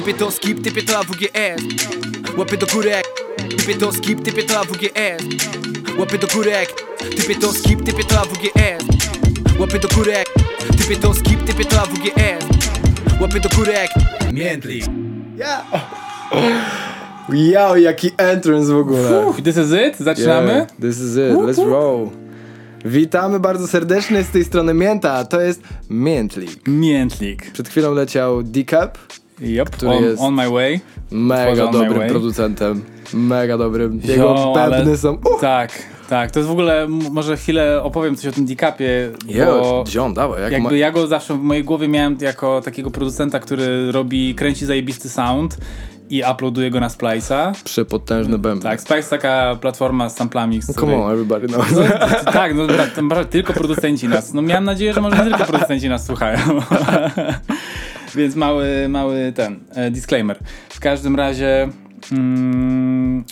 Typie to skip, typie to AWGS Łapy do górek. Typie to skip, typie to AWGS Łapy do górek. Typie to skip, typie to AWGS Łapy do górek. Typie to skip, typie to AWGS Łapy do górek. Miętlik Yo, jaki entrance w ogóle. Uff, this is it? Zaczynamy? Yeah, this is it, let's roll. Witamy bardzo serdecznie z tej strony Mięta, to jest Miętlik. Miętlik. Przed chwilą leciał Decap, Yep, Który on, jest- on my way. mega My dobrym Way. producentem, mega dobrym. Jego Jo, ale- bębny są... Uh! Tak, tak. To jest w ogóle, może chwilę opowiem coś o tym Decapie, Yo, bo John, dawaj, jak jakby ma... ja go zawsze w mojej głowie miałem jako takiego producenta, który robi, kręci zajebisty sound i uploaduje go na Splice'a. Przepotężny bęben. Tak, Splice taka platforma z samplami, z Come której... on, everybody knows. No, tak, no może tylko producenci nas. No miałem nadzieję, że może nie tylko producenci nas słuchają. Więc mały, mały ten e, disclaimer. W każdym razie mm,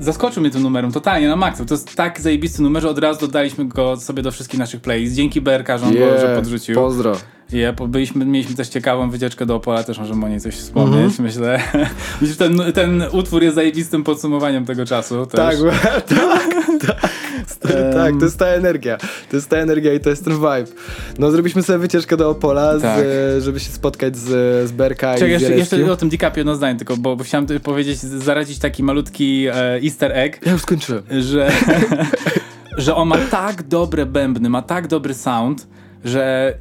zaskoczył mnie tym numerem totalnie na maksa. To jest tak zajebisty numer, że od razu dodaliśmy go sobie do wszystkich naszych playlists. Dzięki BRK, że on go że podrzucił. pozdro. Yeah, byliśmy, mieliśmy też ciekawą wycieczkę do Opola, też możemy o niej coś wspomnieć, Mhm. myślę. Myślę, że ten, ten utwór jest zajebistym podsumowaniem tego czasu. Też. Tak, tak, tak. Stary, tak, to jest ta energia. To jest ta energia i to jest ten vibe. No, zrobiliśmy sobie wycieczkę do Opola, Tak. z, żeby się spotkać z, z Berka Czekaj, i z jeszcze, jeszcze o tym DiCaprio jedno zdanie tylko, bo, bo chciałem powiedzieć, zaradzić taki malutki e, easter egg, Ja już skończyłem. że, że on ma tak dobre bębny, ma tak dobry sound, że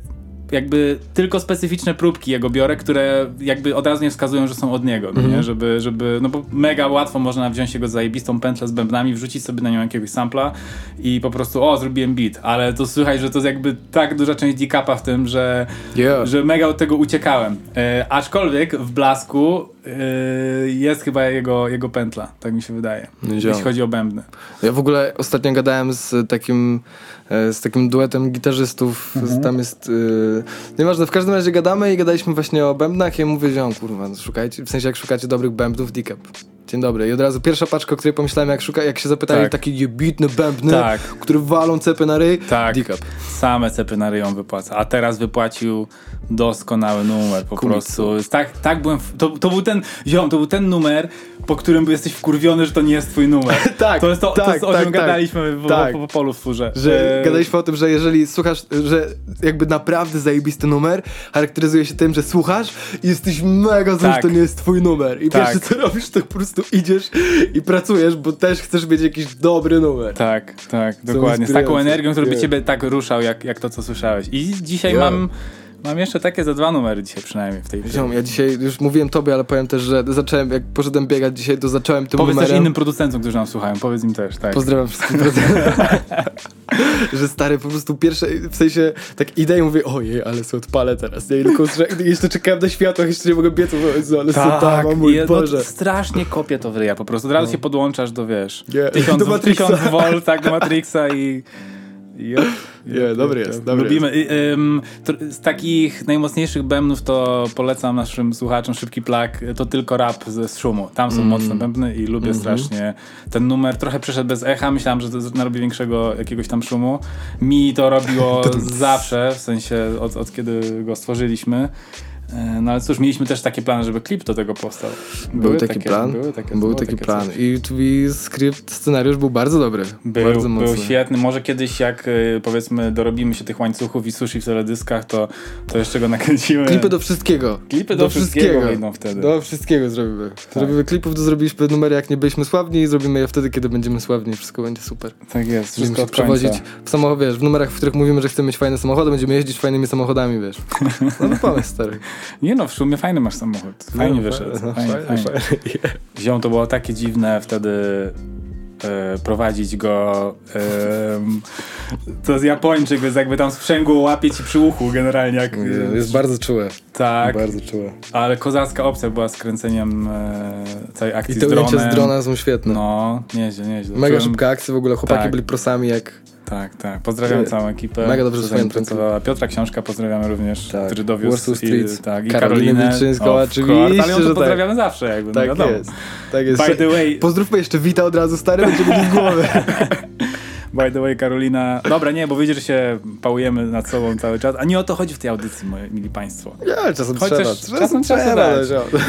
jakby tylko specyficzne próbki jego biorę, które jakby od razu nie wskazują, że są od niego, no Mhm. nie? Żeby, żeby, no bo mega łatwo można wziąć jego zajebistą pętlę z bębnami, wrzucić sobie na nią jakiegoś sampla i po prostu, o, zrobiłem beat, ale to słychać, że to jest jakby tak duża część DiCapa w tym, że, Yeah. że mega od tego uciekałem. E, aczkolwiek w blasku jest chyba jego, jego pętla, tak mi się wydaje, No, jeśli ziom. chodzi o bębny. Ja w ogóle ostatnio gadałem z takim, e, z takim duetem gitarzystów. Mhm. Tam jest. Yy, nieważne, w każdym razie gadamy i gadaliśmy właśnie o bębnach. I ja mówię, że on, kurwa, no szukajcie, w sensie jak szukacie dobrych bębnów, Decap. Dzień dobry. I od razu pierwsza paczka, o której pomyślałem, jak, szuka, jak się zapytali, Tak. takie jebitne bębny, Tak. które walą cepy na ryj. Tak. Decap. Same cepy na ryją wypłaca. A teraz wypłacił doskonały numer po prostu. Tak, tak byłem. W, to, to był ten. Ziom, to był ten numer, po którym jesteś wkurwiony, że to nie jest twój numer. Tak, To jest to, to tak, jest o tak, czym tak. gadaliśmy w, Tak. po, po polu w furze. Że E, gadaliśmy o tym, że jeżeli słuchasz, że jakby naprawdę zajebisty numer charakteryzuje się tym, że słuchasz i jesteś mega zły, że Tak. to nie jest twój numer. I Tak. pierwsze co robisz, to po prostu idziesz i pracujesz, bo też chcesz mieć jakiś dobry numer. Tak, tak, dokładnie. Z taką energią, który by ciebie tak ruszał, jak, jak to, co słyszałeś. I dzisiaj Ja. mam. Mam jeszcze takie za dwa numery dzisiaj przynajmniej w tej Ziom, ja dzisiaj już mówiłem tobie, ale powiem też, że zacząłem, jak poszedłem biegać dzisiaj, to zacząłem tym Powiedz numerem. też innym producentom, którzy nam słuchają. Powiedz im też, tak. Pozdrawiam wszystkich producentów. że stary, po prostu pierwsze, w sensie, tak idę i mówię, ojej, ale sobie odpalę teraz, nie? I Tylko że- jeszcze czekałem na światło, jeszcze nie mogę biec, Jezu, ale tak, Tak, o mój i, no, Boże. strasznie kopie to w ryja po prostu. Od razu się podłączasz do, wiesz, Nie, tysiąc, do Matrixa. tysiąc volt, tak, do Matrixa i... Yep, Nie, dobry jest, dobry Lubimy. To, z takich najmocniejszych bębnów to polecam naszym słuchaczom szybki plak, to tylko rap ze z szumu. Tam są Mm. mocne bębny i lubię Mhm. strasznie ten numer. Trochę przeszedł bez echa, myślałem, że to narobi większego jakiegoś tam szumu. Mi to robiło zawsze, w sensie od, od kiedy go stworzyliśmy. E, No ale cóż, mieliśmy też takie plany, żeby klip do tego powstał. Był Były taki takie- plan, Były takie, był taki plan coś. i i skrypt, scenariusz był bardzo dobry, Był, bardzo był mocny. świetny. Może kiedyś jak y, powiedzmy dorobimy się tych łańcuchów i sushi w teledyskach, to, to jeszcze go nakręcimy. Klipy do wszystkiego. Klipy do wszystkiego wyjdą wtedy. Do wszystkiego zrobimy. Tak. Zrobimy klipów, to zrobiliśmy numery jak nie byliśmy sławni i zrobimy je wtedy, kiedy będziemy sławni. Wszystko będzie super. Tak jest, Będziemy wszystko się od końca. przewozić w samochodzie, w numerach, w których mówimy, że chcemy mieć fajne samochody, będziemy jeździć fajnymi samochodami, wiesz. No to pomysł, stary. Nie no, w szumie fajny masz samochód. Fajnie No, wyszedł. Fajnie, fajne, fajnie. fajne. Ziom, to było takie dziwne wtedy e, prowadzić go em, to z Japończyk, więc jakby tam sprzęgło łapie ci przy uchu generalnie. Jak, Jest bardzo czułe. tak, Bardzo czułe. ale kozacka opcja była z kręceniem e, całej akcji I te z ujęcia dronem. z drona są świetne. No, nieźle, nieźle. Mega Czułem- szybka akcja, w ogóle chłopaki Tak. byli prosami jak... Tak, tak. Pozdrawiam całą ekipę. mega dobrze swoją pracowała. Piotra Książka pozdrawiamy również, Tak. który dowiózł Warsaw Street. i, tak, i Karolinę. Wilczyńską, oczywiście. Ale tak. pozdrawiamy zawsze, jakby, no Tak wiadomo. jest. Tak jest. By the way, Pozdrówmy jeszcze Wita od razu, stary, będzie z głowy. By the way, Karolina. Dobra, nie, bo wiecie, że się pałujemy nad sobą cały czas. A nie o to chodzi w tej audycji, moi mili państwo. Ja, czasem Chociaż trzeba. czasem trzeba dać. no.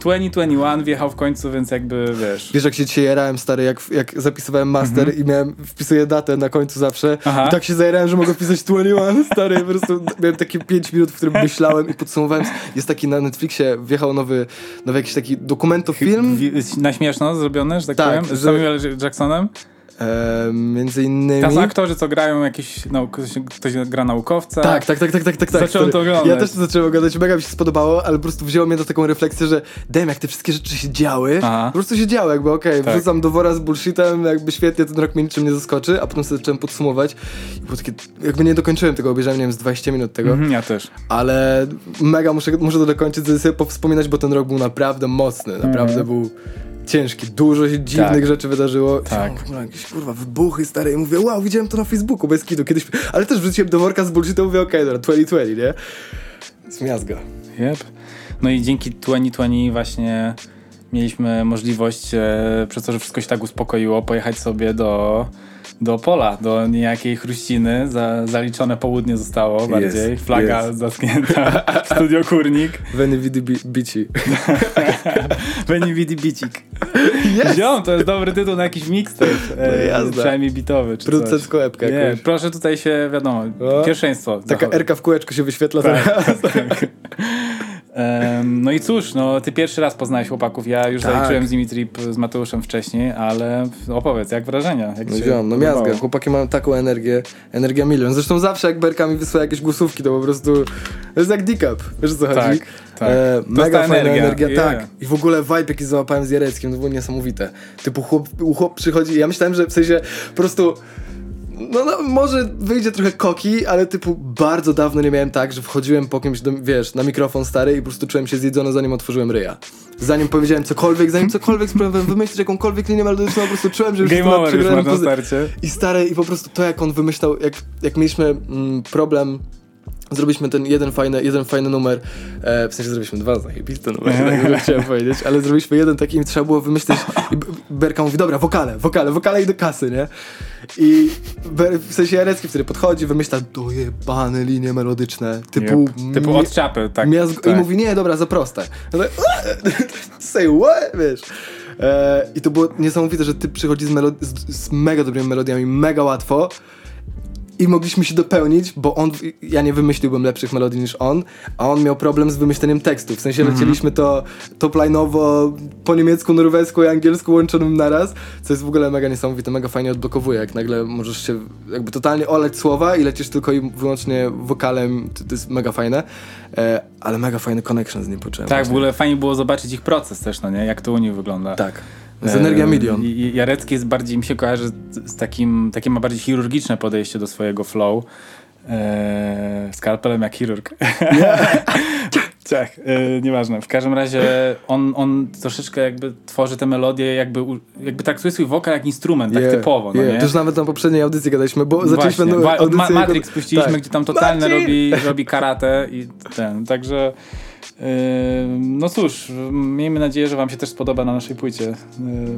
2021 wjechał w końcu, więc jakby wiesz. Wiesz, jak się dzisiaj jarałem, stary, jak, jak zapisywałem master i miałem, wpisuję datę na końcu zawsze Aha. i tak się zajarałem, że mogę wpisać 21, stary, po prostu miałem takie 5 minut, w którym myślałem i podsumowałem. Jest taki na Netflixie, wjechał nowy, nowy jakiś taki dokumentofilm, Na śmieszno zrobione, że tak, Tak, powiem? Z Samuel Jacksonem? E, między innymi... Tacy aktorzy, co grają jakieś, no, ktoś, ktoś gra naukowca. Tak, tak, tak, tak, tak, tak. tak Zacząłem stary. to oglądać. Ja też to zacząłem oglądać, mega mi się spodobało, ale po prostu wzięło mnie do taką refleksję, że dem, jak te wszystkie rzeczy się działy, Aha. po prostu się działy, jakby okej, Tak. wrzucam do wora z bullshitem, jakby świetnie, ten rok mnie niczym nie zaskoczy, a potem sobie zacząłem podsumować i było takie, jakby nie dokończyłem tego, obejrzałem, nie wiem, z 20 minut tego, Mhm, ja też. ale mega muszę, muszę to dokończyć, żeby sobie powspominać, bo ten rok był naprawdę mocny, naprawdę był ciężki, dużo się dziwnych. Tak. rzeczy wydarzyło. Tak. W ogóle jakieś kurwa wybuchy stare i mówię, wow, widziałem to na Facebooku, bez kitu, kiedyś, ale też wrzuciłem do worka z bullshitem, mówię, okej, dobra, 2020, nie? Z miazga. Yep. No i dzięki 2020 właśnie mieliśmy możliwość, e, przez to, że wszystko się tak uspokoiło, pojechać sobie do, do pola, do niejakiej chruściny. Za, zaliczone południe zostało bardziej. Flaga jest. zasknięta. Studio Kurnik. Veni Vidi Bi- Bici. Veni Vidi Bicik. Ziom, to jest dobry tytuł na jakiś mixtape. No przynajmniej bitowy. Czy Producent kołebka Nie, proszę tutaj się, wiadomo, O. pierwszeństwo. Taka zachować. Erka w kółeczku się wyświetla Tak, teraz. tak, tak. Em, no i cóż, no ty pierwszy raz poznałeś chłopaków. Ja już Tak. zaliczyłem z nimi trip z Mateuszem wcześniej, ale opowiedz, jak wrażenia? Jak No ziom, no miazga, chłopaki mają taką energię, energia milion. Zresztą zawsze jak Berka mi wysłała jakieś głosówki, to po prostu to jest jak decap, wiesz o co Tak, chodzi? tak. E, To jest mega fajna energia, energia, yeah. tak. I w ogóle vibe jaki załapałem z Jareckim, to było niesamowite. Typu chłop, chłop przychodzi, ja myślałem, że w sensie po prostu no, no, może wyjdzie trochę koki, ale typu bardzo dawno nie miałem tak, że wchodziłem po kimś, do, wiesz, na mikrofon stary i po prostu czułem się zjedzony, zanim otworzyłem ryja. Zanim powiedziałem cokolwiek, zanim cokolwiek spróbowałem wymyślić jakąkolwiek linię melodyczną, po prostu czułem, że już Game over już na starcie. i stary, i po prostu to, jak on wymyślał, jak, jak mieliśmy mm, problem, zrobiliśmy ten jeden fajny, jeden fajny numer, e, w sensie zrobiliśmy dwa zajebiste numery, tak chciałem powiedzieć, ale zrobiliśmy jeden taki, im trzeba było wymyślić, i Berka mówi, dobra, wokale, wokale, wokale i do kasy, nie? I Ber, w sensie Jarecki wtedy podchodzi, wymyśla dojebane linie melodyczne, typu... Yep. Typu od czapy, tak. Tak. I mówi, nie, dobra, za proste. Ja tak, Say what? Wiesz. E, I to było niesamowite, że ty przychodzi z, z, z mega dobrymi melodiami, mega łatwo. I mogliśmy się dopełnić, bo on, ja nie wymyśliłbym lepszych melodii niż on, a on miał problem z wymyśleniem tekstu. W sensie lecieliśmy to topline'owo po niemiecku, norwesku i angielsku łączonym naraz, co jest w ogóle mega niesamowite, mega fajnie odblokowuje, jak nagle możesz się jakby totalnie oleć słowa i lecisz tylko i wyłącznie wokalem, to, to jest mega fajne, e, ale mega fajny connection z nim poczułem. Tak, w właśnie. ogóle fajnie było zobaczyć ich proces też, no nie? Jak to u nich wygląda. Tak. Z Energia Milion. Jarecki jest bardziej, mi się kojarzy z, takim, takie ma bardziej chirurgiczne podejście do swojego flow. E, skalpelem jak chirurg. tak, e, nieważne. W każdym razie on, on troszeczkę jakby tworzy te melodie, jakby, jakby traktuje swój wokal jak instrument, tak Yeah, typowo, no yeah. nie? To już nawet na poprzedniej audycji gadaliśmy, bo zaczęliśmy Właśnie, no, wa- audycję... Ma- Matrix puściliśmy, tak. gdzie tam totalnie Matrix! robi, robi karate i ten, także yy, no cóż, miejmy nadzieję, że wam się też spodoba na naszej płycie yy,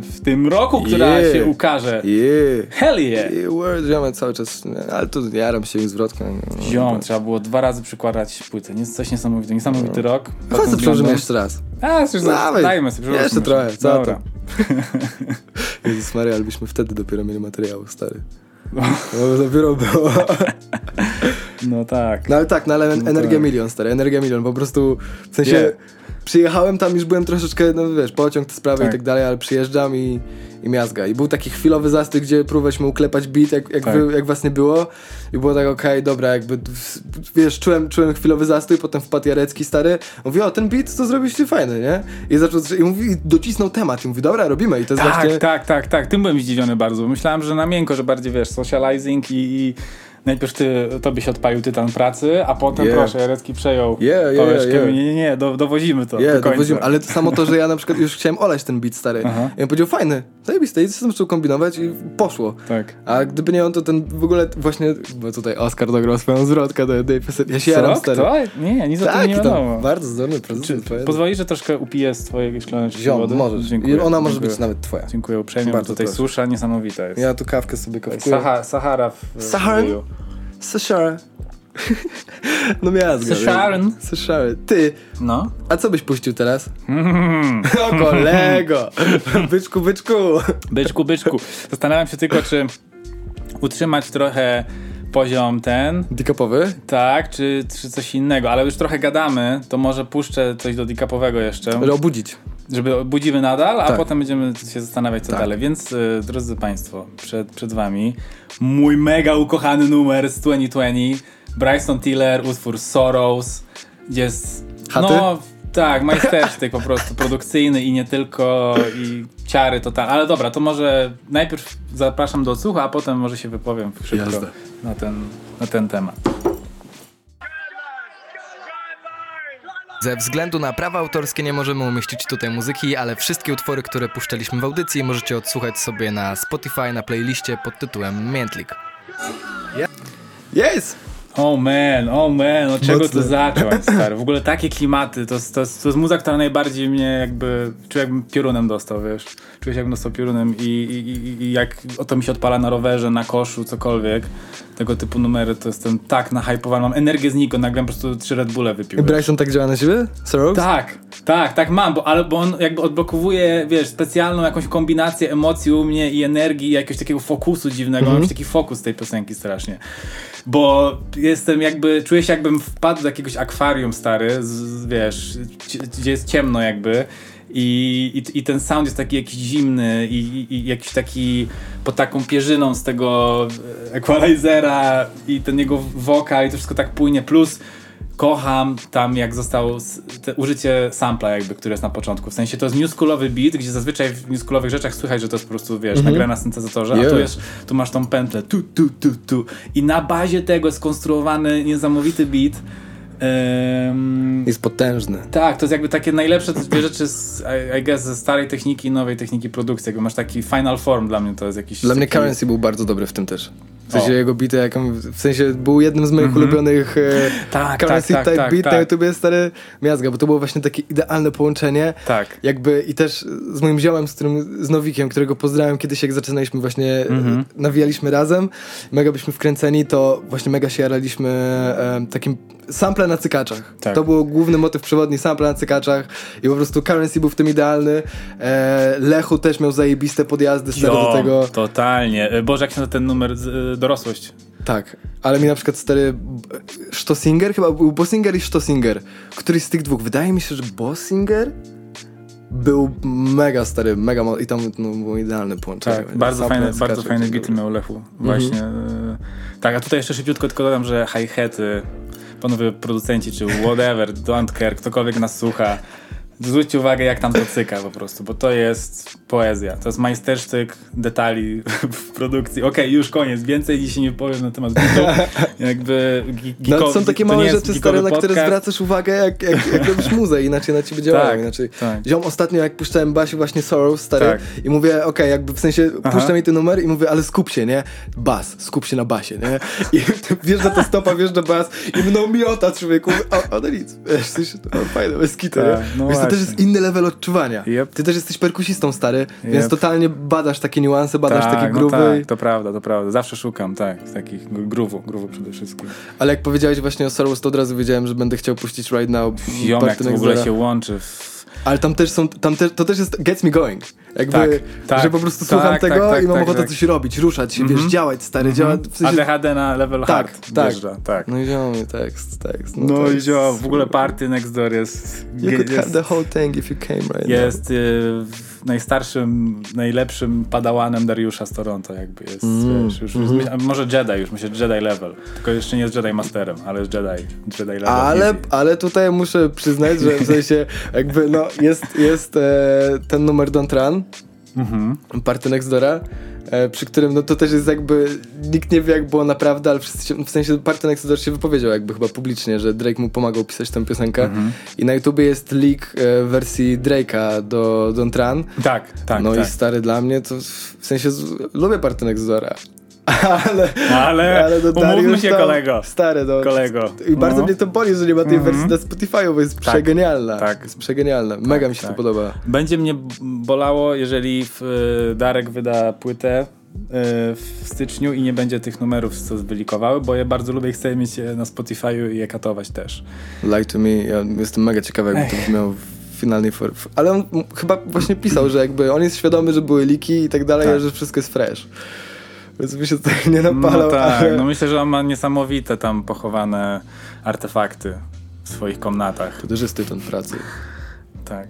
w tym roku, która Yeah. się ukaże. Yeah. Hell yeah! Yeah, word, ziomę cały czas, ale to jaram się ich zwrotką. no, Ziom, trzeba było dwa razy przykładać płytę. Nie, coś niesamowite, niesamowity rok. pod Chodź to przełożymy jeszcze raz. A, już Dawaj. dajmy sobie. Jeszcze trochę, co Dobra. Jezus Maria, ale byśmy wtedy dopiero mieli materiału, stary. No dopiero było. No tak. No ale tak, no ale No energia tak. milion, stary, energia milion, po prostu w sensie Yeah. przyjechałem tam, już byłem troszeczkę, no wiesz, pociąg, te sprawy Tak. i tak dalej, ale przyjeżdżam i, i miazga. I był taki chwilowy zastój, gdzie próbowaliśmy uklepać beat, jak, jak, Tak. wy, jak was nie było i było tak, okej, dobra, jakby, wiesz, czułem, czułem chwilowy zastój, potem wpadł Jarecki, stary, mówi, o, ten beat, to zrobiliście fajny, nie? I zaczął, i mówi, docisnął temat i mówi, dobra, robimy i to jest Tak, właśnie... tak, tak, tak. Tym byłem zdziwiony bardzo. Myślałem, że na miękko, że bardziej wiesz, socializing i, i najpierw ty, tobie się odpalił tytan pracy, a potem Yeah. proszę, Jarecki przejął Yeah, yeah, pałeczkę. yeah. Nie, nie, nie, do, dowozimy to Nie, do dowozimy, ale to samo to, że ja na przykład już chciałem olać ten beat stary. Aha. I on powiedział, fajny, zajebisty, i zaczął kombinować i poszło. Tak. A gdyby nie on, to ten w ogóle właśnie, bo tutaj Oscar dograł swoją zwrotkę do tej piosenki. Ja się jaram, stary. Kto? Nie, nic o tym Tak, nie wiadomo. bardzo zdolny poeta. pozwolisz, że troszkę upiję z twojej szklaneczki Ziom, wody? możesz. Dziękuję. I ona może Dziękuję. być nawet twoja. Dziękuję uprzejmie, bo Bardzo tutaj proszę. susza niesamowita jest. Ja tu kawkę sobie kawkuję. Saha, Sahara w w Saharan? Wuju. Sashara. No miazga. Sasharan. Sashara. Ty, No. a co byś puścił teraz? Mm. O kolego! Byczku, byczku! Byczku, byczku. Zastanawiam się tylko, czy utrzymać trochę poziom ten, Dikapowy? tak, czy, czy coś innego, ale już trochę gadamy, to może puszczę coś do deekapowego jeszcze, Ale obudzić. Żeby budzimy nadal, a Tak. potem będziemy się zastanawiać co Tak. dalej. Więc, y, drodzy Państwo, przed, przed Wami mój mega ukochany numer z 2020, Bryson Tiller, utwór Sorrows, jest... Chaty? No, tak, majstersztyk po prostu produkcyjny i nie tylko, i ciary totalne. Ale dobra, to może najpierw zapraszam do odsłuchu, a potem może się wypowiem szybko Jazda. na ten, na ten temat. Ze względu na prawa autorskie nie możemy umieścić tutaj muzyki, ale wszystkie utwory, które puszczaliśmy w audycji możecie odsłuchać sobie na Spotify na playliście pod tytułem Miętlik. Jest! Oh man, oh man, od czego Mocne. to zacząć, stary? W ogóle takie klimaty, to, jest- to, to jest muza, która najbardziej mnie jakby, czuję jakbym piorunem dostał, wiesz? Czuję się jakbym dostał piorunem i, i, i, i jak o to mi się odpala na rowerze, na koszu, cokolwiek, tego typu numery, to jestem tak nahypowany, mam energię znikąd, nagle po prostu trzy Red Bulle wypił. I Bryson tak działa na siebie? Sorrows? Tak, tak, tak mam, bo, ale, bo on jakby odblokowuje, wiesz, specjalną jakąś kombinację emocji u mnie i energii i jakiegoś takiego fokusu dziwnego. Mam już taki fokus tej piosenki strasznie. Bo jestem jakby, czuję się jakbym wpadł do jakiegoś akwarium stary, z, z, wiesz, gdzie jest ciemno jakby. I, i, I ten sound jest taki jakiś zimny i, i, jakiś taki pod taką pierzyną z tego equalizera i ten jego wokal i to wszystko tak płynie, plus kocham tam jak zostało użycie sampla jakby, które jest na początku. W sensie to jest newschoolowy beat, gdzie zazwyczaj w newschoolowych rzeczach słychać, że to jest po prostu, wiesz, nagrane na syntezatorze, a Yeah. tu, jest, tu masz tą pętlę tu, tu, tu, tu i na bazie tego jest skonstruowany niesamowity beat. Ym, Jest potężny. tak, to jest jakby takie najlepsze dwie rzeczy z, I, guess, ze starej techniki i nowej techniki produkcji. Jakby masz taki final form dla mnie, to jest jakiś... Dla mnie taki... Currency był bardzo dobry w tym też. W sensie O. jego bity, jak on, w sensie był jednym z moich ulubionych e, Tak, Currency tak, tak, type tak, beat na tak. YouTubie stary miazga, bo to było właśnie takie idealne połączenie. Tak. Jakby i też z moim ziomem, z którym, z Nowikiem, którego pozdrawiam kiedyś, jak zaczynaliśmy właśnie, Mhm. e, nawijaliśmy razem, mega byliśmy wkręceni, to właśnie mega się jaraliśmy e, takim sample na cykaczach. Tak. To był główny motyw przewodni, sample na cykaczach i po prostu Currency był w tym idealny. E, Lechu też miał zajebiste podjazdy stary do tego. totalnie. E, Boże, jak się ten numer e, dorosłość? Tak, ale mi na przykład stary Stossinger, chyba był Bossinger i Stossinger. Któryś z tych dwóch, wydaje mi się, że Bossinger był mega stary, mega i tam no, było idealne połączenie. Tak, bardzo fajne, z bardzo fajne dobry. miał Lechu. Właśnie. e, Tak, a tutaj jeszcze szybciutko tylko dodam, że hi-haty, panowie producenci, czy whatever, don't care, ktokolwiek nas słucha, zwróćcie uwagę, jak tam to cyka po prostu, bo to jest poezja. To jest majstersztyk detali w produkcji. Okej, już koniec. Więcej dzisiaj nie powiem na temat bitu. Jakby gi- No, są takie małe rzeczy stare, na które zwracasz uwagę, jak, jak, jak robisz muzę, inaczej na ciebie działają. Tak, inaczej. tak. Ziom ostatnio, jak puszczałem Basi właśnie Sorrow, stary, Tak. i mówię, okej, jakby w sensie Aha. puszczam jej ten numer i mówię, ale skup się, nie? Bas, skup się na basie, nie? I wjeżdża to stopa, wjeżdża bas i mną miota człowieku, a one nic. Wiesz, w sensie, to fajne, bez kitu, Tak, nie? no Wiesz, to też jest inny level odczuwania. Yep. Ty też jesteś perkusistą, stary, więc Yep. totalnie badasz takie niuanse, badasz takie no gruby. tak, to prawda, to prawda. Zawsze szukam, tak, takich gruwu, gruwu przede wszystkim. Ale jak powiedziałeś właśnie o Sorrows, to od razu wiedziałem, że będę chciał puścić Right Now. Jak to w ogóle Dora. się łączy w... Ale tam też są, tam te, to też jest Gets Me Going. Jakby, Tak, tak, że po prostu tak, słucham tak, tego tak, i mam tak, ochotę tak. coś robić, ruszać się, wiesz, działać, stary, działać. W sensie, ADHD na level tak, hard tak. wjeżdża, tak. No i ziomy, tekst, tekst. No to i jest- zio, w ogóle Party Next Door jest... You could have jest, the whole thing if you came right jest y, najstarszym, najlepszym padałanem Dariusza z Toronto jakby jest, Mm, wiesz, już, już, a może Jedi już, myślę Jedi level, tylko jeszcze nie jest Jedi Masterem, ale jest Jedi, Jedi level. Ale, easy. ale tutaj muszę przyznać, że w sensie jakby no jest, jest e, ten numer Don't Run, Mhm. Party Next Dora, e, przy którym no to też jest jakby, nikt nie wie jak było naprawdę, ale się, w sensie Parton Exodus się wypowiedział jakby chyba publicznie, że Drake mu pomagał pisać tę piosenkę i na YouTubie jest leak e, wersji Drake'a do Don't Run. Tak, tak, no tak. i stary dla mnie to w sensie lubię Parton Exodora. Ale, Ale, no umówmy się, to- kolego. Stary, no. Kolego. I bardzo No. mnie to boli, że nie ma tej wersji na Spotify, bo jest przegenialna. tak. Jest przegenialna. Mega mi się tak. to podoba. Będzie mnie bolało, jeżeli y, Darek wyda płytę y, w styczniu i nie będzie tych numerów, co wylikowały, bo ja bardzo lubię i chcę mieć je na Spotify'u i je katować też. Like to me, ja jestem mega ciekawy, jakby to brzmiało w finalnej formie. Ale on chyba właśnie pisał, że jakby on jest świadomy, że były liki i tak dalej, Tak. że wszystko jest fresh. Więc by się tutaj nie napalał, No tak, ale... no myślę, że on ma niesamowite tam pochowane artefakty w swoich komnatach. To też jest tytan pracy. Tak.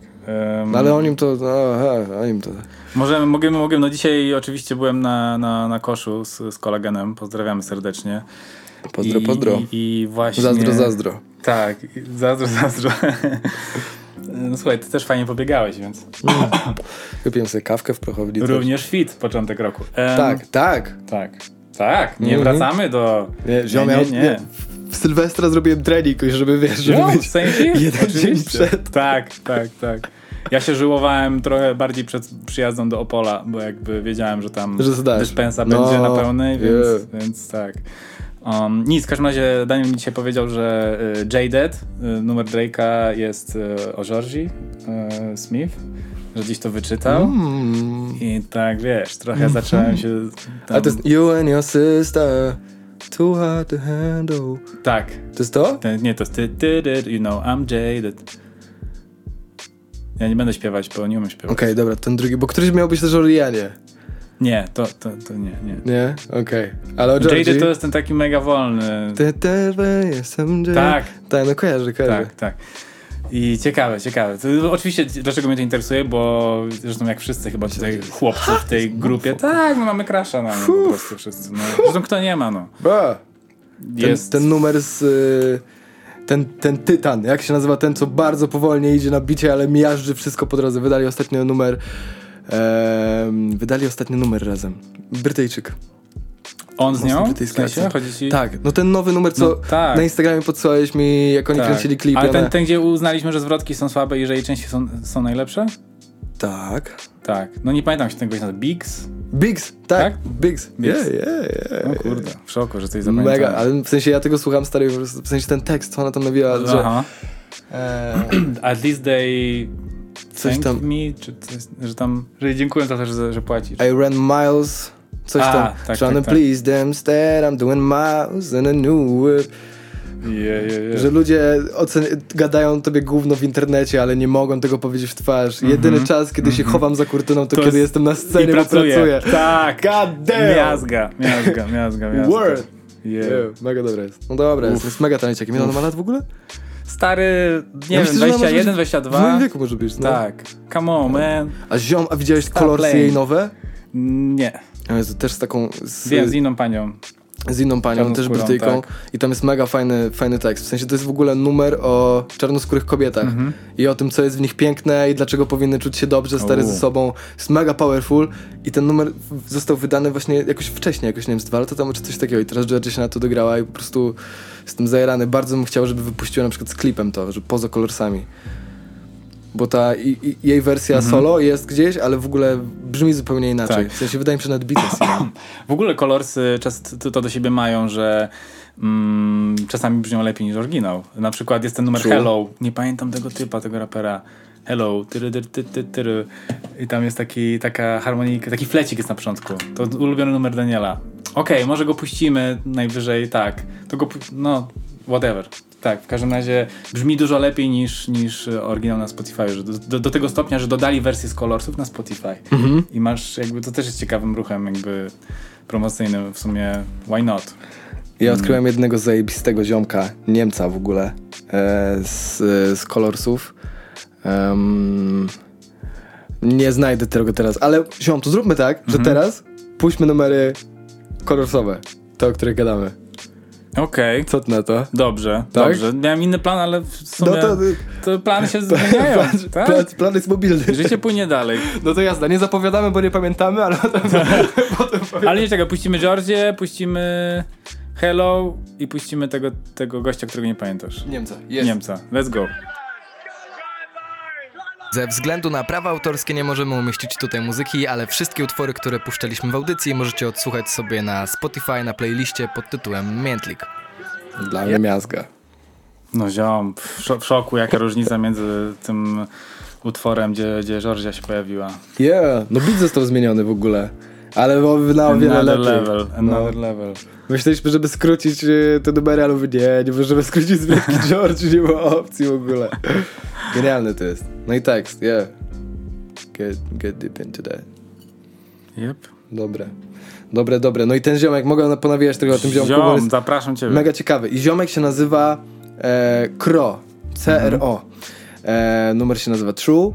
No ale o nim to, no, aha, o nim to... Możemy, mogemy, mogemy. No dzisiaj oczywiście byłem na, na, na koszu z, z koleganem. Pozdrawiamy serdecznie. Pozdro, I, pozdro. I, i właśnie... Zazdro, zazdro. Tak, zazdro, zazdro. No słuchaj, ty też fajnie pobiegałeś, więc Wypiłem sobie kawkę w prochowni. również fit początek roku. Em, Tak, tak. Tak, tak. Nie Mhm. wracamy do... Nie, ziom, nie, nie, nie. nie. W Sylwestra zrobiłem trening, żeby wiesz, żeby Jo, być w sensie? jeden dzień Oczywiście. przed. Tak, tak, tak. Ja się żyłowałem trochę bardziej przed przyjazdem do Opola, bo jakby wiedziałem, że tam Że dyspensa No, będzie na pełnej, więc, yeah. więc tak. Um, nic, w każdym razie Daniel mi dzisiaj powiedział, że y, Jaded, y, numer Drake'a jest y, o Georgie y, Smith, że gdzieś to wyczytał. Mm. I tak, wiesz, trochę zacząłem się... Tam... A to jest You and your sister Too hard to handle Tak. To jest to? Ten, nie, to jest ty, ty, ty, you know, I'm jaded. Ja nie będę śpiewać, bo nie umiem śpiewać. Okej, dobra, ten drugi, bo któryś miał być też o Rianie Nie, to, to, to nie, nie. Nie? Okej Ale o Jaded to jest ten taki mega wolny. Ty jestem. Tak. Tak, no kojarzę, kojarzę Tak, tak. I ciekawe, ciekawe. To, oczywiście, dlaczego mnie to interesuje, bo zresztą jak wszyscy chyba tutaj chłopcy w tej grupie, tak, my mamy crasha na mnie po prostu wszyscy. No. Zresztą kto nie ma, no. Ba. Ten, Jest... ten numer z... y, Ten, ten tytan, jak się nazywa ten, co bardzo powolnie idzie na bicie, ale miażdży wszystko po drodze. Wydali ostatnio numer... em, wydali ostatni numer razem. Brytyjczyk. On z nią? W sensie? ci... Tak, no ten nowy numer, co No, tak. na Instagramie podsyłałeś mi, jak oni Tak. kręcili klipy. Ale ten, one- ten, gdzie uznaliśmy, że zwrotki są słabe i że jej części są, są najlepsze? Tak. Tak. No nie pamiętam się tego nazywa. Bigs? Bigs, tak, Tak? Bigs. Bigs. Yeah, yeah, yeah. No kurde, w szoku, że coś zapamiętałem. Mega, ale w sensie ja tego słucham stary, w sensie ten tekst, co ona tam nawijała, że Aha. e, At least they Coś thank tam- me, czy coś, że tam, że dziękuję za to, że, że płacisz. I ran miles, coś A, tam, tak, trying tak, to tak. please them instead, I'm doing miles in a new whip. Je, je, je. Że ludzie ocen- gadają tobie gówno w internecie, ale nie mogą tego powiedzieć w twarz. Jedyny czas, kiedy się chowam za kurtyną, to, Mhm. To kiedy jest- jestem na I scenie, bo pracuję. pracuję. Tak. God damn! Miazga, miazga, miazga, miazga. Word! Yeah. Yeah, mega dobra jest. No dobra, jest, jest mega talentciakiem. Ile ona ma lat w ogóle? Stary, nie Ja wiem, myślę, że ona może 21, być- W 22. moim wieku może być, no. Tak. Come on, man. A ziom, a widziałeś kolorsy jej nowe? Nie. Jezu, też z taką... Z, Wiem, z inną panią. Z inną panią, też Brytyjką. tak. I tam jest mega fajny, fajny tekst. W sensie to jest w ogóle numer o czarnoskórych kobietach. Mhm. I o tym, co jest w nich piękne i dlaczego powinny czuć się dobrze, stare ze sobą. Jest mega powerful. I ten numer został wydany właśnie jakoś wcześniej, jakoś nie wiem, z dwa lata temu, czy coś takiego. I teraz Georgia się na to dograła i po prostu jestem zajarany. Bardzo bym chciał, żeby wypuściła na przykład z klipem to, że poza kolorsami. Bo ta i, i, jej wersja Mhm. solo jest gdzieś, ale w ogóle brzmi zupełnie inaczej. Tak. W sensie wydaje mi się, nawet nie W ogóle kolorsy często to, do siebie mają, że mm, czasami brzmią lepiej niż oryginał. Na przykład jest ten numer True. Hello. Nie pamiętam tego typa, tego rapera. Hello. Tyry, tyry, tyry, tyry. I tam jest taki, taka harmonika, taki flecik jest na początku. To ulubiony numer Daniela. Okej, może go puścimy najwyżej, tak. To go, no, whatever. Tak, w każdym razie brzmi dużo lepiej niż, niż e, oryginał na Spotify, że do, do, tego stopnia, że dodali wersję z kolorsów na Spotify. I masz jakby, to też jest ciekawym ruchem jakby promocyjnym w sumie, why not? Ja odkryłem jednego zajebistego ziomka, Niemca w ogóle, e, z, z Colorsów. Em, nie znajdę tego teraz, ale ziom, to zróbmy tak, że teraz puśćmy numery kolorsowe, te, o których gadamy. Okej. Co ty na to? Dobrze, Tak? dobrze. Miałem inny plan, ale w sumie No to... to plany się zmieniają. Plan, tak? plan, plan jest mobilny. Życie płynie dalej. No to jasne, nie zapowiadamy, bo nie pamiętamy, ale potem. Ale nie czego, puścimy Georgię, puścimy Hello i puścimy tego, tego gościa, którego nie pamiętasz. Niemca. Niemca. Let's go. Ze względu na prawa autorskie nie możemy umieścić tutaj muzyki, ale wszystkie utwory, które puszczaliśmy w audycji możecie odsłuchać sobie na Spotify na playliście pod tytułem Miętlik. Dla mnie miazga. No ziom, w, szo- w szoku, jaka różnica między tym utworem, gdzie, gdzie Georgia się pojawiła. Yeah, no beat został zmieniony w ogóle. Ale na o wiele Another lepiej. level, No. another level. Myśleliśmy, żeby skrócić y, te numery, ale mówię, nie, nie możemy skrócić z Wielki George, nie ma opcji w ogóle. Genialny to jest. No i tekst, yeah. Get, get deep into that. Yep. Dobre. Dobre, dobre. No i ten ziomek, mogę ponawijać trochę o tym ziomku, Ziom, jest zapraszam ciebie. mega ciekawy. I ziomek się nazywa e, Kro. C-R-O. E, numer się nazywa True.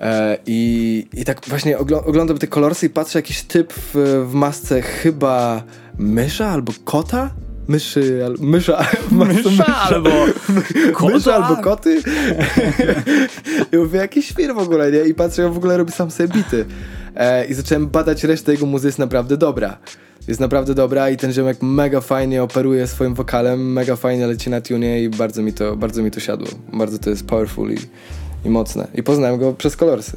E, i, I tak właśnie ogl oglądam te kolorsy i patrzę, jakiś typ w, w masce chyba mysza albo kota? Myszy, al, mysza, masce Mysza albo Mysza albo koty. I mówię, jakiś świr w ogóle, nie? I patrzę, jak w ogóle robi sam sobie bity. E, I zacząłem badać resztę jego muzy, jest naprawdę dobra. Jest naprawdę dobra i ten ziomek mega fajnie operuje swoim wokalem, mega fajnie leci na tunie i bardzo mi to, bardzo mi to siadło. Bardzo to jest powerful i, i mocne. I poznałem go przez kolorsy.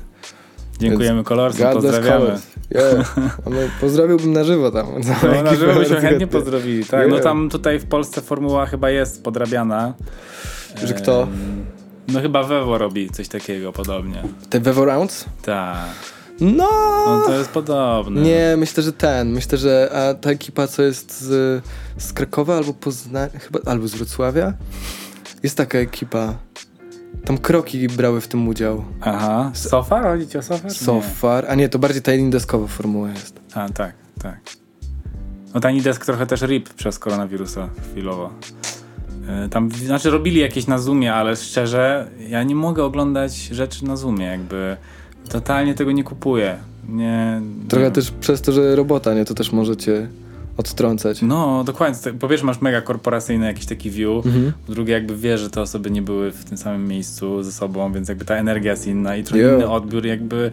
Dziękujemy bless pozdrawiamy. Yeah. No, pozdrowiłbym na żywo tam. No, na żywo byśmy chętnie pozdrowili. Tak, no tam tutaj w Polsce formuła chyba jest podrabiana. Że kto? No chyba Wewo robi coś takiego podobnie. Te Vevo Rounds? Tak. No! No to jest podobne. Nie, myślę, że ten. Myślę, że a ta ekipa, co jest z, z Krakowa albo Poznania, chyba, albo z Wrocławia, jest taka ekipa. Tam kroki brały w tym udział. Aha. Sofar? Chodzi ci o Sofar? Sofar. A nie, to bardziej ta deskowa formuła jest. Nie. A, tak, tak. No Tiny Desk trochę też rip przez koronawirusa chwilowo. E, Tam, znaczy robili jakieś na Zoomie, ale szczerze, ja nie mogę oglądać rzeczy na Zoomie, jakby totalnie tego nie kupuję. Nie, Trochę nie. też przez to, że robota, nie? To też możecie odtrącać. No, dokładnie. Po pierwsze masz mega korporacyjny jakiś taki view, Mhm. po drugie jakby wiesz, że te osoby nie były w tym samym miejscu ze sobą, więc jakby ta energia jest inna i trochę inny odbiór jakby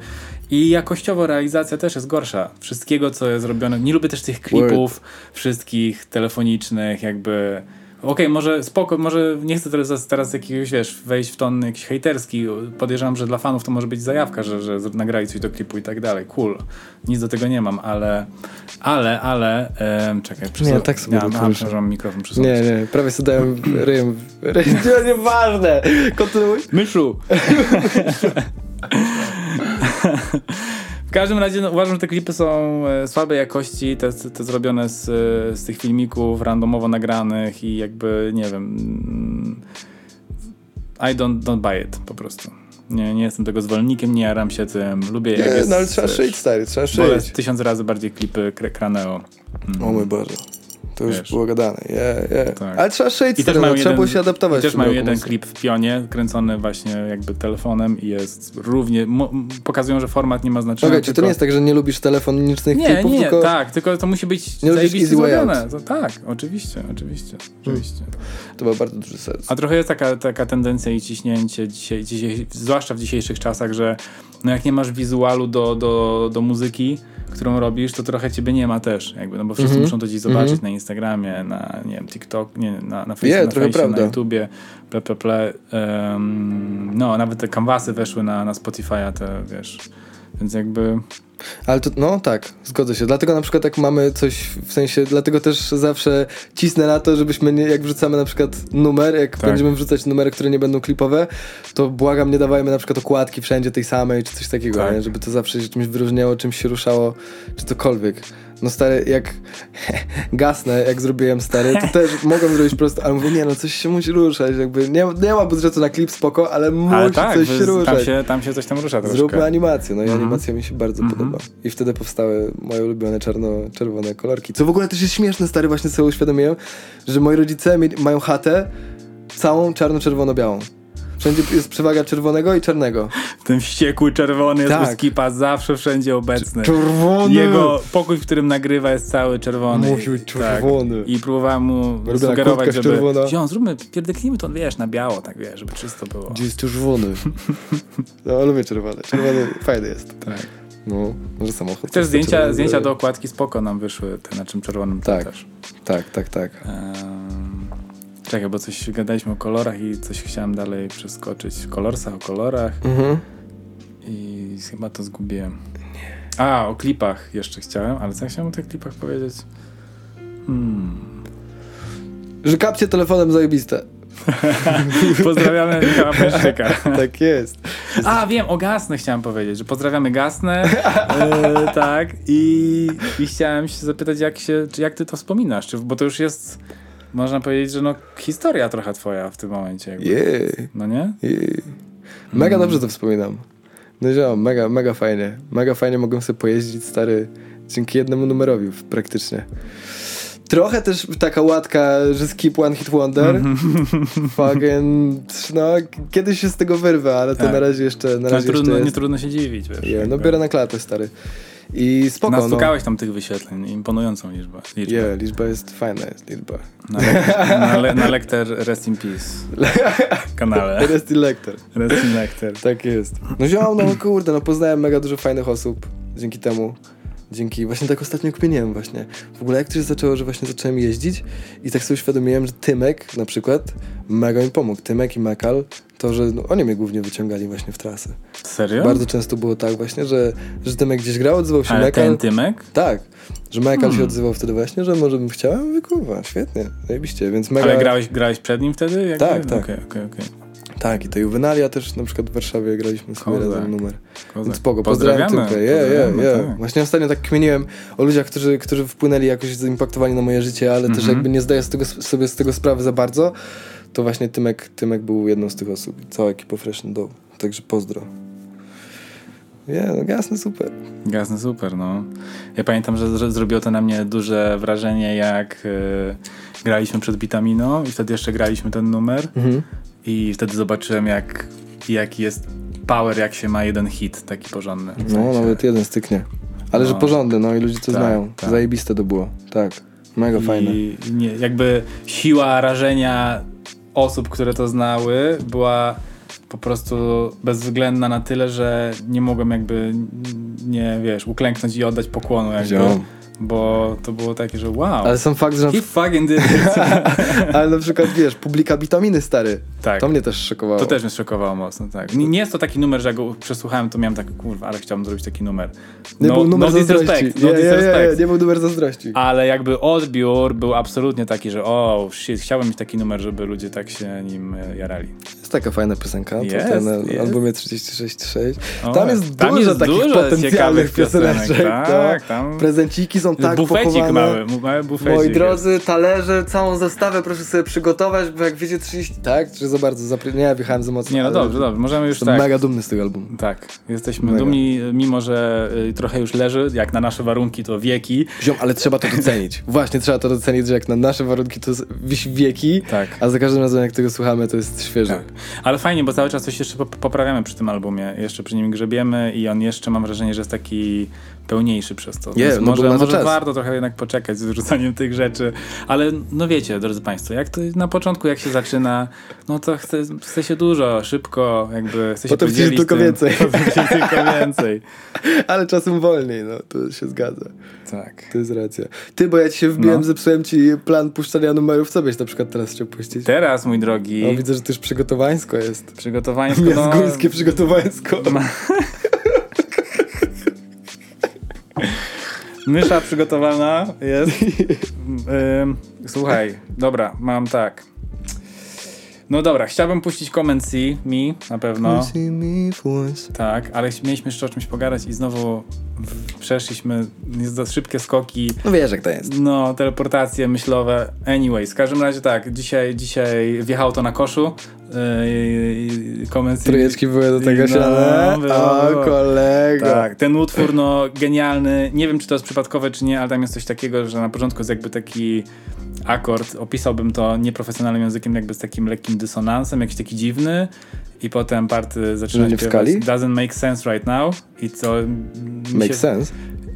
i jakościowo realizacja też jest gorsza. Wszystkiego, co jest zrobione. Nie lubię też tych klipów wszystkich telefonicznych, jakby Okej, może spoko, może nie chcę teraz, teraz jakiegoś, wiesz, wejść w ton jakiś hejterski. Podejrzewam, że dla fanów to może być zajawka, że, że nagrali coś do klipu i tak dalej. Cool. Nic do tego nie mam, ale, ale, ale, em, czekaj. Nie, tak sobie ja, mikrofon. Nie, nie, prawie sobie dałem ryjem. ryjem. Nie, Nieważne. Kontynuuj. Myszu! W każdym razie no, uważam, że te klipy są e, słabej jakości, te, te zrobione z, e, z tych filmików randomowo nagranych i jakby, nie wiem, mm, I don't, don't buy it po prostu. Nie, nie jestem tego zwolennikiem, nie jaram się tym, lubię jak Nie, jest... no ale trzeba szyć, stary, trzeba szyć. tysiąc razy bardziej klipy Kraneo. Mm. O mój Boże. To już Wiesz. było gadane. Yeah, yeah. Tak. Ale trzeba no, trzeba jeden, było się adaptować. I też mają jeden klip w pionie, kręcony właśnie jakby telefonem i jest równie, pokazują, że format nie ma znaczenia. Okej, czy to tylko- nie jest tak, że nie lubisz telefonicznych Nie, klipów, nie, tylko... tak, tylko to musi być Nie lubisz zajebiście zrobione. To, tak, oczywiście, oczywiście, oczywiście. To ma bardzo duży sens. A trochę jest taka, taka tendencja i ciśnięcie dzisiaj, dzisiaj, zwłaszcza w dzisiejszych czasach, że no jak nie masz wizualu do, do, do muzyki, którą robisz, to trochę ciebie nie ma też, jakby, no bo wszyscy Mhm. muszą to gdzieś zobaczyć Mhm. na Instagramie, na, nie wiem, TikTok, nie, na, na, Facebooku, na, prawda. na YouTubie, ple, ple, ple. Em, no, nawet te kanwasy weszły na, na Spotify'a, te, wiesz, więc jakby... Ale to, no tak, zgodzę się. Dlatego na przykład jak mamy coś, w sensie, dlatego też zawsze cisnę na to, żebyśmy nie, jak wrzucamy na przykład numer, jak Tak. będziemy wrzucać numery, które nie będą klipowe, to błagam, nie dawajmy na przykład okładki wszędzie tej samej, czy coś takiego, Tak. żeby to zawsze się czymś wyróżniało, czymś się ruszało, czy cokolwiek. No stary, jak gasnę, jak zrobiłem stary, to też mogłem zrobić prosto, ale mówię, nie no, coś się musi ruszać, jakby nie, nie ma budżetu na klip, spoko, ale musi Ale tak, coś się ruszać. tam się, tam się coś tam rusza troszkę. Zróbmy animację, no i Mhm. animacja mi się bardzo Mhm. podoba. I wtedy powstały moje ulubione czarno-czerwone kolorki. Co w ogóle też jest śmieszne, stary, właśnie sobie uświadomiłem, że moi rodzice mają chatę całą czarno-czerwono-białą. Wszędzie jest przewaga czerwonego i czarnego. Ten wściekły czerwony jest Tak. u Skipa zawsze wszędzie obecny. Czerwony! Jego pokój, w którym nagrywa jest cały czerwony. Musi być czerwony. Tak. I próbowałem mu sugerować, żeby... czerwona. Ziom, zróbmy, pierdeknijmy to, wiesz, na biało, tak wiesz, żeby czysto było. Gdzie jest czerwony? No, lubię czerwony. Czerwony fajny jest. Tak. No, może samochód. Też też zdjęcia, czerwony. zdjęcia do okładki spoko nam wyszły, te na czym czerwonym Tak. też. Tak, tak, tak. Ehm, czekaj, bo coś gadaliśmy o kolorach i coś chciałem dalej przeskoczyć. W kolorsach, o kolorach Mhm. i chyba to zgubiłem. A, o klipach jeszcze chciałem, ale co ja chciałem o tych klipach powiedzieć? Hmm. Że kapcie telefonem zajebiste. Pozdrawiamy Michała Pęszczyka. Tak jest. A, wiem, o Gasnę chciałem powiedzieć, że pozdrawiamy Gasnę, e, tak, i, i chciałem się zapytać, jak, się, czy jak ty to wspominasz, czy, bo to już jest, można powiedzieć, że no historia trochę twoja w tym momencie. Jakby. Jej. No nie? jej. Mega dobrze to wspominam. No ziom, mega, mega fajnie. Mega fajnie mogłem sobie pojeździć, stary, dzięki jednemu numerowi praktycznie. Trochę też taka łatka, że skip one hit wonder. Fucking, no, kiedyś się z tego wyrwę, ale to Tak. na razie jeszcze, na No, razie trudno, jeszcze nie jest. trudno się dziwić, wiesz. Je, no biorę na klatę, stary. I spoko, no. Nastukałeś tam tych wyświetleń, imponującą liczbę. liczbę. Je, liczba jest fajna, jest liczba. Na, le- na, le- na Lekter Rest in Peace kanale. Rest in Lecter. Rest in Lekter. Tak jest. No ziom, no kurde, no poznałem mega dużo fajnych osób dzięki temu. Dzięki, właśnie tak ostatnio kpieniłem właśnie. W ogóle jak to się zaczęło, że właśnie zacząłem jeździć i tak sobie uświadomiłem, że Tymek na przykład mega mi pomógł. Tymek i Mekal, to, że no, oni mnie głównie wyciągali właśnie w trasę. Serio? Bardzo często było tak właśnie, że, że Tymek gdzieś grał, odzywał się Ale Mekal. ten Tymek? Tak, że Mekal Hmm. się odzywał wtedy właśnie, że może bym chciał, mówię, kurwa, świetnie, zajebiście, więc mega... Ale grałeś, grałeś przed nim wtedy? Jakby? Tak, tak. Okej, okej, okej. Tak, i to Juvenalia też na przykład w Warszawie graliśmy sobie Kozak. razem numer. Kozak. Więc spoko, pozdrawiam je, Pozdrawiamy, je. tak. Właśnie ostatnio tak kmieniłem o ludziach, którzy, którzy wpłynęli jakoś, zaimpaktowali na moje życie, ale też Mhm. jakby nie zdaję z tego, sobie z tego sprawy za bardzo. To właśnie Tymek, Tymek był jedną z tych osób. Cała ekipa Fresh and Dough. Także pozdro. Nie, no jasne, super. Jasne, super, no. Ja pamiętam, że zro- zrobiło to na mnie duże wrażenie, jak e, graliśmy przed Bitaminą i wtedy jeszcze graliśmy ten numer Mhm. I wtedy zobaczyłem, jak, jaki jest power, jak się ma jeden hit taki porządny. W No, sensie. nawet jeden styknie. Ale że No. porządny, no i ludzie to Tak, znają. tak. Zajebiste to było. Tak. Mega fajne. I nie, jakby siła rażenia osób, które to znały, była po prostu bezwzględna na tyle, że nie mogłem jakby nie, wiesz, uklęknąć i oddać pokłonu jakby. Ziom. Bo to było takie, że wow. Ale sam fakt, że... He fucking did it. Ale na przykład, wiesz, publika witaminy, stary. tak. To mnie też szokowało. To też mnie szokowało mocno, tak. Nie, nie jest to taki numer, że jak go przesłuchałem, to miałem tak, kurwa, ale chciałbym zrobić taki numer. Nie był numer no zazdrości. disrespect, no nie, nie, nie, nie, disrespect. nie był numer zazdrości. Ale jakby odbiór był absolutnie taki, że o, shit, chciałbym mieć taki numer, żeby ludzie tak się nim jarali. Jest taka fajna piosenka, to Jest, ten jest. albumie 36.6. O, Tam jest tam dużo jest takich dużo potencjalnych pioseneczek. piosenek, tak, no. tam- Prezenciki są tak bufecik pochowane. mały, mały bufecik. Moi jest. drodzy, talerze, całą zestawę proszę sobie przygotować, bo jak wiecie 30... Tak? Czy za bardzo? Zapry... Nie, wjechałem za mocno. Nie, no dobrze, dobrze, możemy już Jestem tak. mega dumny z tego albumu. Tak, jesteśmy Mega. dumni, mimo że y, trochę już leży, jak na nasze warunki to wieki. Ziom, ale trzeba to docenić. Właśnie, trzeba to docenić, że jak na nasze warunki to wisi wieki, Tak. a za każdym razem jak tego słuchamy, to jest świeże. Tak. Ale fajnie, bo cały czas coś jeszcze pop- poprawiamy przy tym albumie. Jeszcze przy nim grzebiemy i on jeszcze mam wrażenie, że jest taki pełniejszy przez to. Więc no może, może warto trochę jednak poczekać z wyrzucaniem tych rzeczy. Ale no wiecie, drodzy Państwo, jak to na początku jak się zaczyna, no to chce, chce się dużo, szybko, jakby chce się Potem podzielić tylko tym. więcej. Tylko więcej. Ale czasem wolniej, no, to się zgadza. Tak. To jest racja. Ty, bo ja ci się wbiłem, No. zepsułem ci plan puszczania numerów, co byś na przykład teraz chciał puścić? Teraz, mój drogi, No widzę, że to już przygotowańsko jest. przygotowanie Miastgórskie przygotowańsko. Mysza przygotowana jest. Słuchaj, dobra, mam tak. No dobra, chciałbym puścić Comment C, mi na pewno. See me for once. Tak, ale mieliśmy jeszcze o czymś pogadać i znowu przeszliśmy szybkie skoki. No wiesz, jak to jest. No, teleportacje myślowe. Anyways, w każdym razie tak, dzisiaj, dzisiaj wjechało to na koszu. Yy, Comment C. Trójeczki były do tego No, siane. było, O, kolego. Tak, ten utwór, no genialny. Nie wiem, czy to jest przypadkowe, czy nie, ale tam jest coś takiego, że na początku jest jakby taki akord, opisałbym to nieprofesjonalnym językiem, jakby z takim lekkim dysonansem, jakiś taki dziwny. I potem party zaczyna śpiewać skali? Doesn't make sense right now. I mi Make się, sense.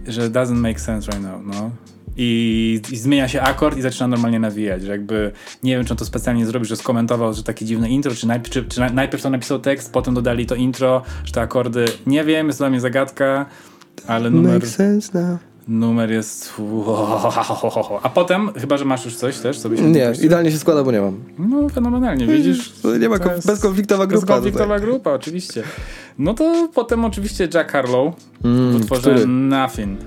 że doesn't make sense right now, no. I, I zmienia się akord i zaczyna normalnie nawijać, że jakby nie wiem, czy on to specjalnie zrobił, że skomentował, że takie dziwne intro, czy, najpierw, czy, czy na- najpierw to napisał tekst, potem dodali to intro, że te akordy, nie wiem, jest dla mnie zagadka, ale numer, Make sense now. numer jest... A potem, chyba, że masz już coś też, co byś Nie, idealnie się składa, bo nie mam. No, fenomenalnie, widzisz? To Nie ma konf- bezkonfliktowa grupa. Bezkonfliktowa grupa, oczywiście. No to potem oczywiście Jack Harlow Mm, w utworze który? Nothing.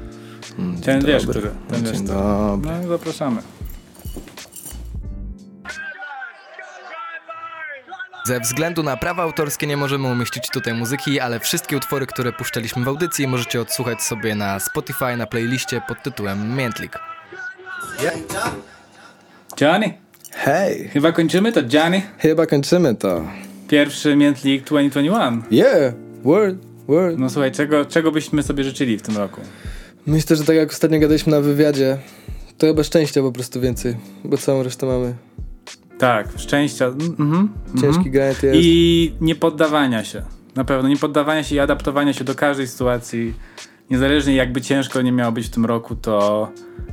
Mm, Ten dzień wiesz, dobry. który. Ten wiesz, Dzień który. dobry. No zapraszamy. Ze względu na prawa autorskie nie możemy umieścić tutaj muzyki, ale wszystkie utwory, które puszczaliśmy w audycji możecie odsłuchać sobie na Spotify na playliście pod tytułem Miętlik. Johnny, Hej, chyba kończymy to. Johnny, chyba kończymy to. pierwszy Miętlik 2021. Yeah, word, word. No słuchaj, czego, czego byśmy sobie życzyli w tym roku? Myślę, że tak jak ostatnio gadaliśmy na wywiadzie, to chyba szczęścia po prostu więcej, bo całą resztę mamy. Tak, szczęścia. Mhm, Ciężki mhm. jest. I nie poddawania się. Na pewno, nie poddawania się i adaptowania się do każdej sytuacji. Niezależnie jakby ciężko nie miało być w tym roku, to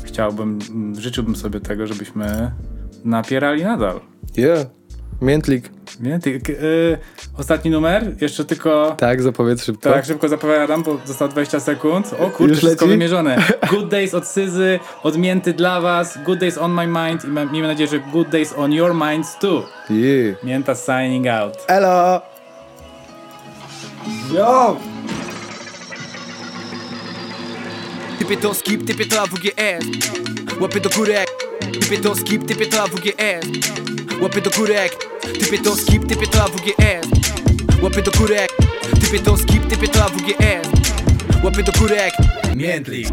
chciałbym, mm, życzyłbym sobie tego, żebyśmy napierali nadal. Yeah, miętlik. Nie? Ty, k- y, ostatni numer, jeszcze tylko... Tak, zapowiedz szybko. Tak, szybko zapowiadam, bo zostało 20 sekund. O Już wszystko leci? wymierzone. Good Days od Syzy, odmięty dla was, Good Days on my mind i miejmy nadzieję, że Good Days on your minds too. Yeah. Mięta signing out. Elo! Yo! Typie to skip, typie to AWGS Łapy do górek Typie to skip, typie to AWGS Łapy do górek Typie to skip, typie to AWGS Łapy do górek Typie to skip, typie to AWGS Łapy do górek Miętlik.